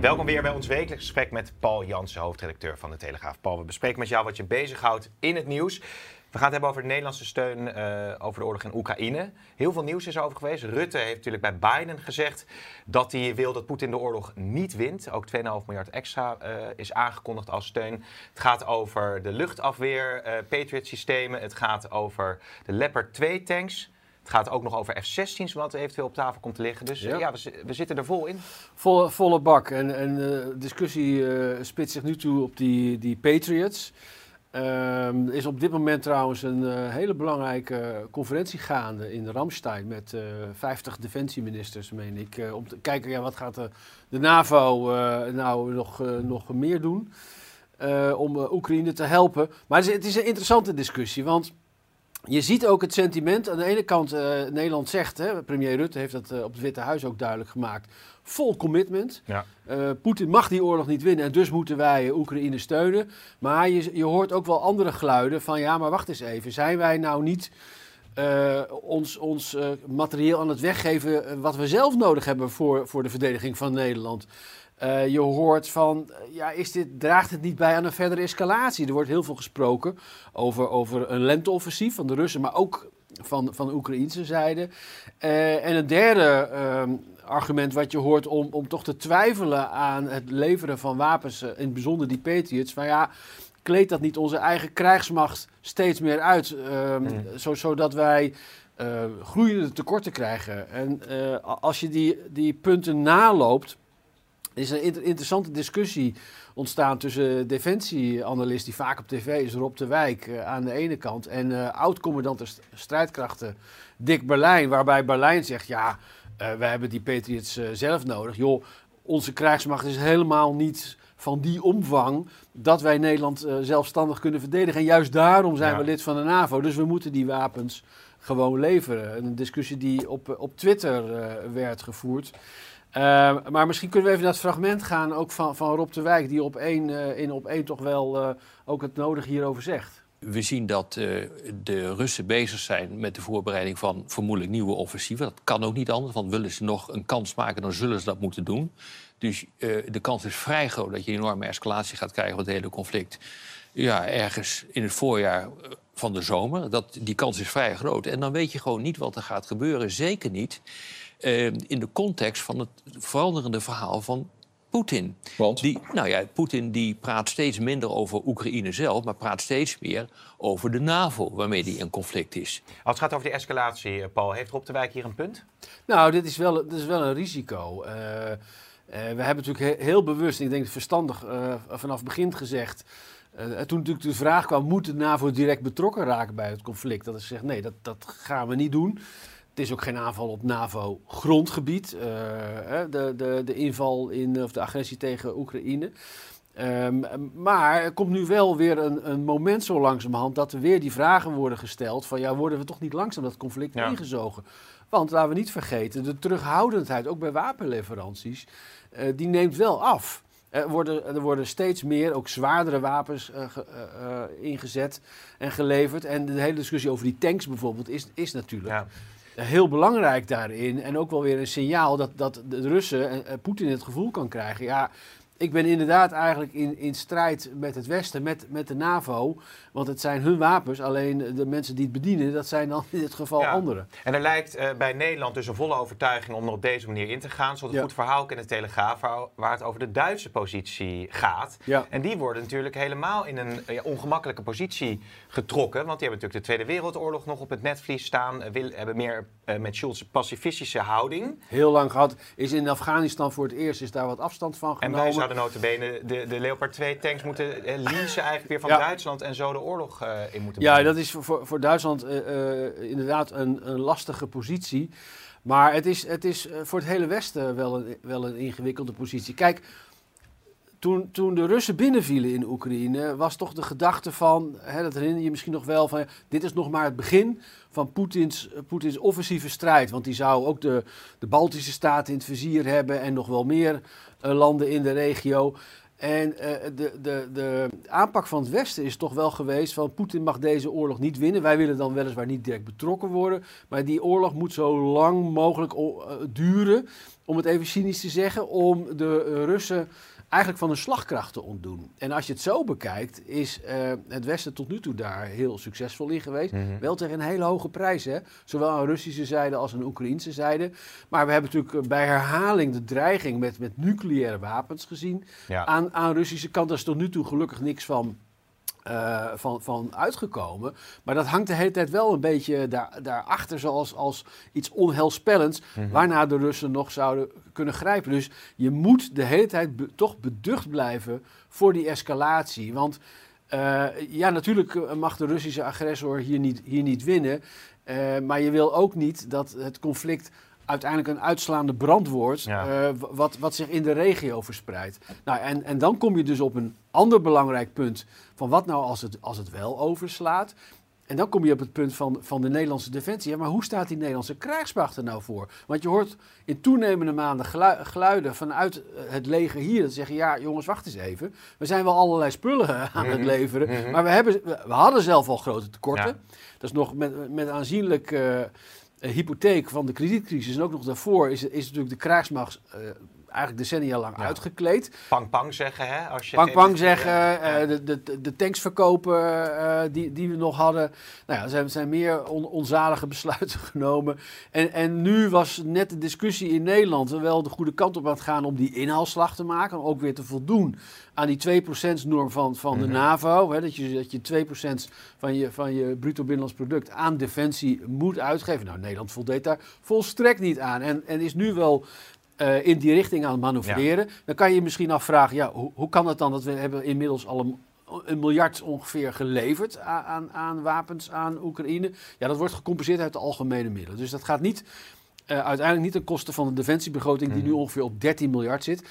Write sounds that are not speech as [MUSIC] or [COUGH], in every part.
Welkom weer bij ons wekelijks gesprek met Paul Jansen, hoofdredacteur van de Telegraaf. Paul, we bespreken met jou wat je bezighoudt in het nieuws. We gaan het hebben over de Nederlandse steun uh, over de oorlog in Oekraïne. Heel veel nieuws is over geweest. Rutte heeft natuurlijk bij Biden gezegd dat hij wil dat Poetin de oorlog niet wint. Ook 2,5 miljard extra uh, is aangekondigd als steun. Het gaat over de luchtafweer, Patriot-systemen. Het gaat over de Leopard 2-tanks. Het gaat ook nog over F-16's, wat eventueel op tafel komt te liggen. Dus ja, ja we, we, zitten er vol in. Volle, volle bak. En, en de discussie spitst zich nu toe op die, die Patriots. Er is op dit moment trouwens een uh, hele belangrijke conferentie gaande in Ramstein met uh, 50 defensieministers, meen ik. Om te kijken, ja, wat gaat de, de NAVO nou nog, nog meer doen om Oekraïne te helpen. Maar het is, het is, een interessante discussie, want je ziet ook het sentiment. Aan de ene kant, Nederland zegt, hè, premier Rutte heeft dat op het Witte Huis ook duidelijk gemaakt vol commitment. Ja. Uh, Poetin mag die oorlog niet winnen en dus moeten wij Oekraïne steunen. Maar je, je hoort ook wel andere geluiden van ja, maar wacht eens even. Zijn wij nou niet ons, ons materieel aan het weggeven wat we zelf nodig hebben voor, voor de verdediging van Nederland? Je hoort van, ja, is dit, draagt het niet bij aan een verdere escalatie? Er wordt heel veel gesproken over, over een lenteoffensief van de Russen, maar ook van, van de Oekraïnse zijde. en een derde ehm, argument wat je hoort om, om toch te twijfelen aan het leveren van wapens, eh, in het bijzonder die Patriots. Van ja, kleedt dat niet onze eigen krijgsmacht steeds meer uit, um, zo, zodat wij groeiende tekorten krijgen. En als je die, die punten naloopt, is een inter interessante discussie ontstaan tussen defensieanalist die vaak op tv is, Rob de Wijk uh, aan de ene kant, en uh, oud-commandant strijdkrachten Dick Berlijn, waarbij Berlijn zegt, ja, uh, wij hebben die Patriots zelf nodig. Joh, onze krijgsmacht is helemaal niet van die omvang dat wij Nederland zelfstandig kunnen verdedigen. En juist daarom zijn ja. we lid van de NAVO. Dus we moeten die wapens gewoon leveren. Een discussie die op, op Twitter werd gevoerd. Maar misschien kunnen we even naar het fragment gaan, ook van, van Rob de Wijk, die op één, in op één toch wel ook het nodige hierover zegt. We zien dat uh, de Russen bezig zijn met de voorbereiding van vermoedelijk nieuwe offensieven. Dat kan ook niet anders, want willen ze nog een kans maken, dan zullen ze dat moeten doen. Dus de kans is vrij groot dat je een enorme escalatie gaat krijgen van het hele conflict. Ja, ergens in het voorjaar van de zomer. Dat, die kans is vrij groot. En dan weet je gewoon niet wat er gaat gebeuren. Zeker niet uh, in de context van het veranderende verhaal van Poetin. Want? Die, nou ja, Poetin die praat steeds minder over Oekraïne zelf, maar praat steeds meer over de NAVO, waarmee die in conflict is. Als het gaat over die escalatie, eh, Paul, heeft Rob de Wijk hier een punt? Nou, dit is wel, dit is wel een risico. Uh, uh, we hebben natuurlijk heel bewust, en ik denk verstandig, uh, vanaf het begin gezegd. toen natuurlijk de vraag kwam, moet de NAVO direct betrokken raken bij het conflict? Dat is gezegd, nee, dat, dat gaan we niet doen. Het is ook geen aanval op NAVO-grondgebied. Uh, de, de, de inval in, of de agressie tegen Oekraïne. Um, maar er komt nu wel weer een, een, moment zo langzamerhand dat er weer die vragen worden gesteld: van ja, worden we toch niet langzaam dat conflict ja. ingezogen? Want laten we niet vergeten, de terughoudendheid, ook bij wapenleveranties, uh, die neemt wel af. Er worden, er worden steeds meer, ook zwaardere wapens uh, ge, uh, ingezet en geleverd. En de hele discussie over die tanks bijvoorbeeld is, is natuurlijk ja heel belangrijk daarin. En ook wel weer een signaal dat, dat de Russen en, en Poetin het gevoel kan krijgen. Ja, ik ben inderdaad eigenlijk in, in strijd met het Westen, met, met de NAVO. Want het zijn hun wapens, alleen de mensen die het bedienen, dat zijn dan in dit geval ja. anderen. En er lijkt uh, bij Nederland dus een volle overtuiging om er op deze manier in te gaan. Zoals een ja. goed verhaal ook in de Telegraaf, waar, het over de Duitse positie gaat. Ja. En die worden natuurlijk helemaal in een uh, ongemakkelijke positie getrokken. Want die hebben natuurlijk de Tweede Wereldoorlog nog op het netvlies staan. Uh, wil, hebben meer uh, met Schulz pacifistische houding. Heel lang gehad. Is in Afghanistan voor het eerst is daar wat afstand van genomen. En wij zouden notabene de, de Leopard 2 tanks moeten uh, leasen eigenlijk weer van Duitsland en zo de oorlog uh, in moeten Ja, dat is voor, voor Duitsland inderdaad een, een lastige positie. Maar het is, het is voor het hele Westen wel een, wel een ingewikkelde positie. Kijk, toen, toen de Russen binnenvielen in Oekraïne, was toch de gedachte van, hè, dat herinner je misschien nog wel, van dit is nog maar het begin van Poetins, Poetins offensieve strijd. Want die zou ook de, de Baltische staten in het vizier hebben en nog wel meer uh, landen in de regio. En uh, de, de, de aanpak van het Westen is toch wel geweest van Poetin mag deze oorlog niet winnen. Wij willen dan weliswaar niet direct betrokken worden, maar die oorlog moet zo lang mogelijk duren, om het even cynisch te zeggen, om de Russen eigenlijk van hun slagkracht te ontdoen. En als je het zo bekijkt, is uh, het Westen tot nu toe daar heel succesvol in geweest. Mm -hmm. Wel tegen een hele hoge prijs, hè? zowel aan Russische zijde als aan Oekraïnse zijde. Maar we hebben natuurlijk bij herhaling de dreiging met, met nucleaire wapens gezien. Ja. Aan, aan Russische kant is tot nu toe gelukkig niks van uh, van, van uitgekomen. Maar dat hangt de hele tijd wel een beetje daar, daarachter, zoals als iets onheilspellends, mm -hmm. waarna de Russen nog zouden kunnen grijpen. Dus je moet de hele tijd be toch beducht blijven voor die escalatie. Want uh, ja, natuurlijk mag de Russische agressor hier niet, hier niet winnen. Uh, maar je wil ook niet dat het conflict uiteindelijk een uitslaande brand wordt, ja. uh, wat, wat zich in de regio verspreidt. Nou, en, en dan kom je dus op een ander belangrijk punt van wat nou als het, als het wel overslaat. En dan kom je op het punt van, van de Nederlandse defensie. Ja, maar hoe staat die Nederlandse krijgsmacht er nou voor? Want je hoort in toenemende maanden geluiden vanuit het leger hier. Dat zeggen, ja jongens, wacht eens even. We zijn wel allerlei spullen [LAUGHS] aan het leveren. Mm -hmm. Maar we, hebben, we hadden zelf al grote tekorten. Ja. Dat is nog met, met aanzienlijk... Uh, hypotheek van de kredietcrisis en ook nog daarvoor is, is natuurlijk de krijgsmacht uh, eigenlijk decennia lang ja. uitgekleed. Pang pang zeggen, hè? Als je pang pang zeggen, ja. uh, de, de, de tanks verkopen uh, die, die we nog hadden. Nou ja, er zijn, zijn meer on, onzalige besluiten [LAUGHS] genomen. En, en nu was net de discussie in Nederland wel de goede kant op aan het gaan om die inhaalslag te maken. Om ook weer te voldoen aan die 2%-norm van, van mm -hmm. de NAVO. Hè, dat, je, dat je 2% van je, van je bruto binnenlands product aan defensie moet uitgeven. Nou, Nederland voldeed daar volstrekt niet aan. En, en is nu wel uh, in die richting aan het manoeuvreren. Ja. Dan kan je je misschien afvragen, ja, hoe, hoe kan het dan dat we hebben inmiddels al een, een miljard ongeveer geleverd aan, aan, aan, wapens aan Oekraïne? Ja, dat wordt gecompenseerd uit de algemene middelen. Dus dat gaat niet, uh, uiteindelijk niet ten koste van de defensiebegroting die mm. nu ongeveer op 13 miljard zit.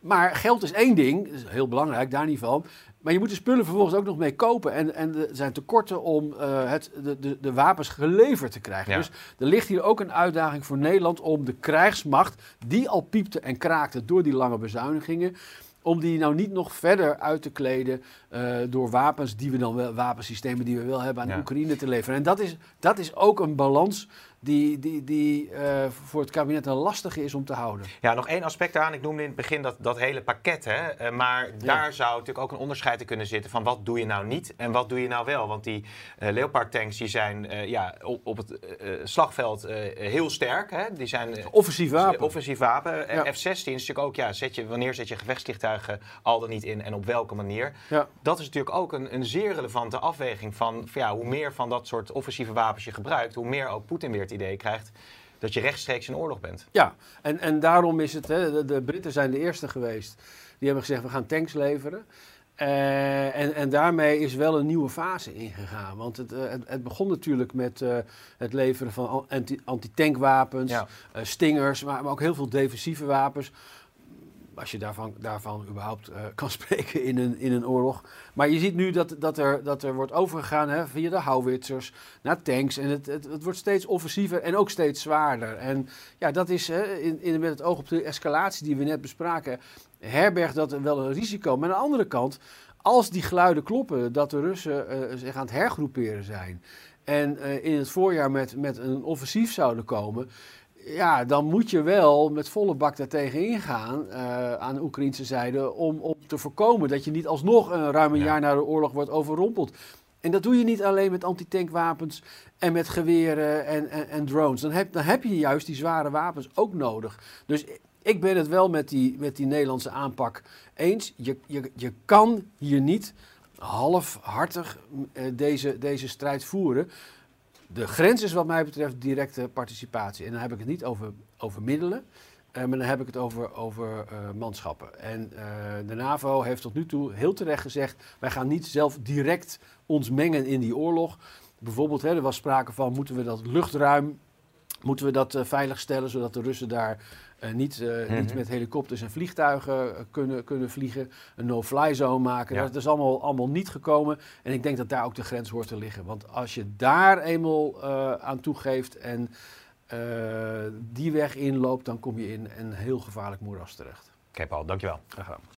Maar geld is één ding, dat is heel belangrijk, daar niet van. Maar je moet de spullen vervolgens ook nog mee kopen. En, en er zijn tekorten om uh, het, de, de, de, wapens geleverd te krijgen. Ja. Dus er ligt hier ook een uitdaging voor Nederland om de krijgsmacht, die al piepte en kraakte door die lange bezuinigingen, om die nou niet nog verder uit te kleden uh, door wapens die we dan wel, wapensystemen die we wel hebben aan ja. Oekraïne te leveren. En dat is, dat is ook een balans die, die, die uh, voor het kabinet een lastige is om te houden. Ja, nog één aspect aan. Ik noemde in het begin dat, dat hele pakket. Hè? Uh, maar ja. daar zou natuurlijk ook een onderscheid in kunnen zitten van wat doe je nou niet en wat doe je nou wel. Want die uh, Leopard tanks die zijn ja, op, op het slagveld heel sterk. Hè? Die zijn offensief wapen. Offensief wapen. Ja. F-16 is natuurlijk ook, ja, zet je, wanneer zet je gevechtsvliegtuigen al dan niet in en op welke manier. Ja. Dat is natuurlijk ook een, een zeer relevante afweging van, van ja, hoe meer van dat soort offensieve wapens je gebruikt, hoe meer ook Poetin weer het idee krijgt dat je rechtstreeks in oorlog bent. Ja, en, en daarom is het, hè, de, de Britten zijn de eerste geweest, die hebben gezegd we gaan tanks leveren. Uh, en, en daarmee is wel een nieuwe fase ingegaan. Want het, uh, het, het, begon natuurlijk met uh, het leveren van anti-tankwapens, ja. stingers, maar, maar, ook heel veel defensieve wapens als je daarvan, daarvan überhaupt uh, [LAUGHS] kan spreken in een, in een oorlog. Maar je ziet nu dat, dat, er, dat er wordt overgegaan hè, via de houwitsers naar tanks. En het, het, het, wordt steeds offensiever en ook steeds zwaarder. En ja, dat is hè, in, in, met het oog op de escalatie die we net bespraken, herbergt dat wel een risico. Maar aan de andere kant, als die geluiden kloppen dat de Russen uh, zich aan het hergroeperen zijn. En uh, in het voorjaar met, met een offensief zouden komen ja, dan moet je wel met volle bak daartegen ingaan uh, aan de Oekraïnse zijde om, om te voorkomen dat je niet alsnog een ruim een ja. jaar na de oorlog wordt overrompeld. En dat doe je niet alleen met antitankwapens en met geweren en, en, en, drones. Dan heb, dan heb je juist die zware wapens ook nodig. Dus ik ben het wel met die, met die Nederlandse aanpak eens. Je, je, je kan hier niet halfhartig uh, deze, deze strijd voeren. De grens is wat mij betreft directe participatie. En dan heb ik het niet over, over middelen, eh, maar dan heb ik het over, over eh, manschappen. En eh, de NAVO heeft tot nu toe heel terecht gezegd: wij gaan niet zelf direct ons mengen in die oorlog. Bijvoorbeeld, hè, er was sprake van: moeten we dat luchtruim moeten we dat uh, veilig stellen, zodat de Russen daar uh, niet, uh, mm -hmm. niet met helikopters en vliegtuigen kunnen, kunnen vliegen. Een no-fly zone maken. Ja. Dat is allemaal, allemaal niet gekomen. En ik denk dat daar ook de grens hoort te liggen. Want als je daar eenmaal aan toegeeft en die weg inloopt, dan kom je in een heel gevaarlijk moeras terecht. Oké, okay, Paul, dankjewel. Graag gedaan.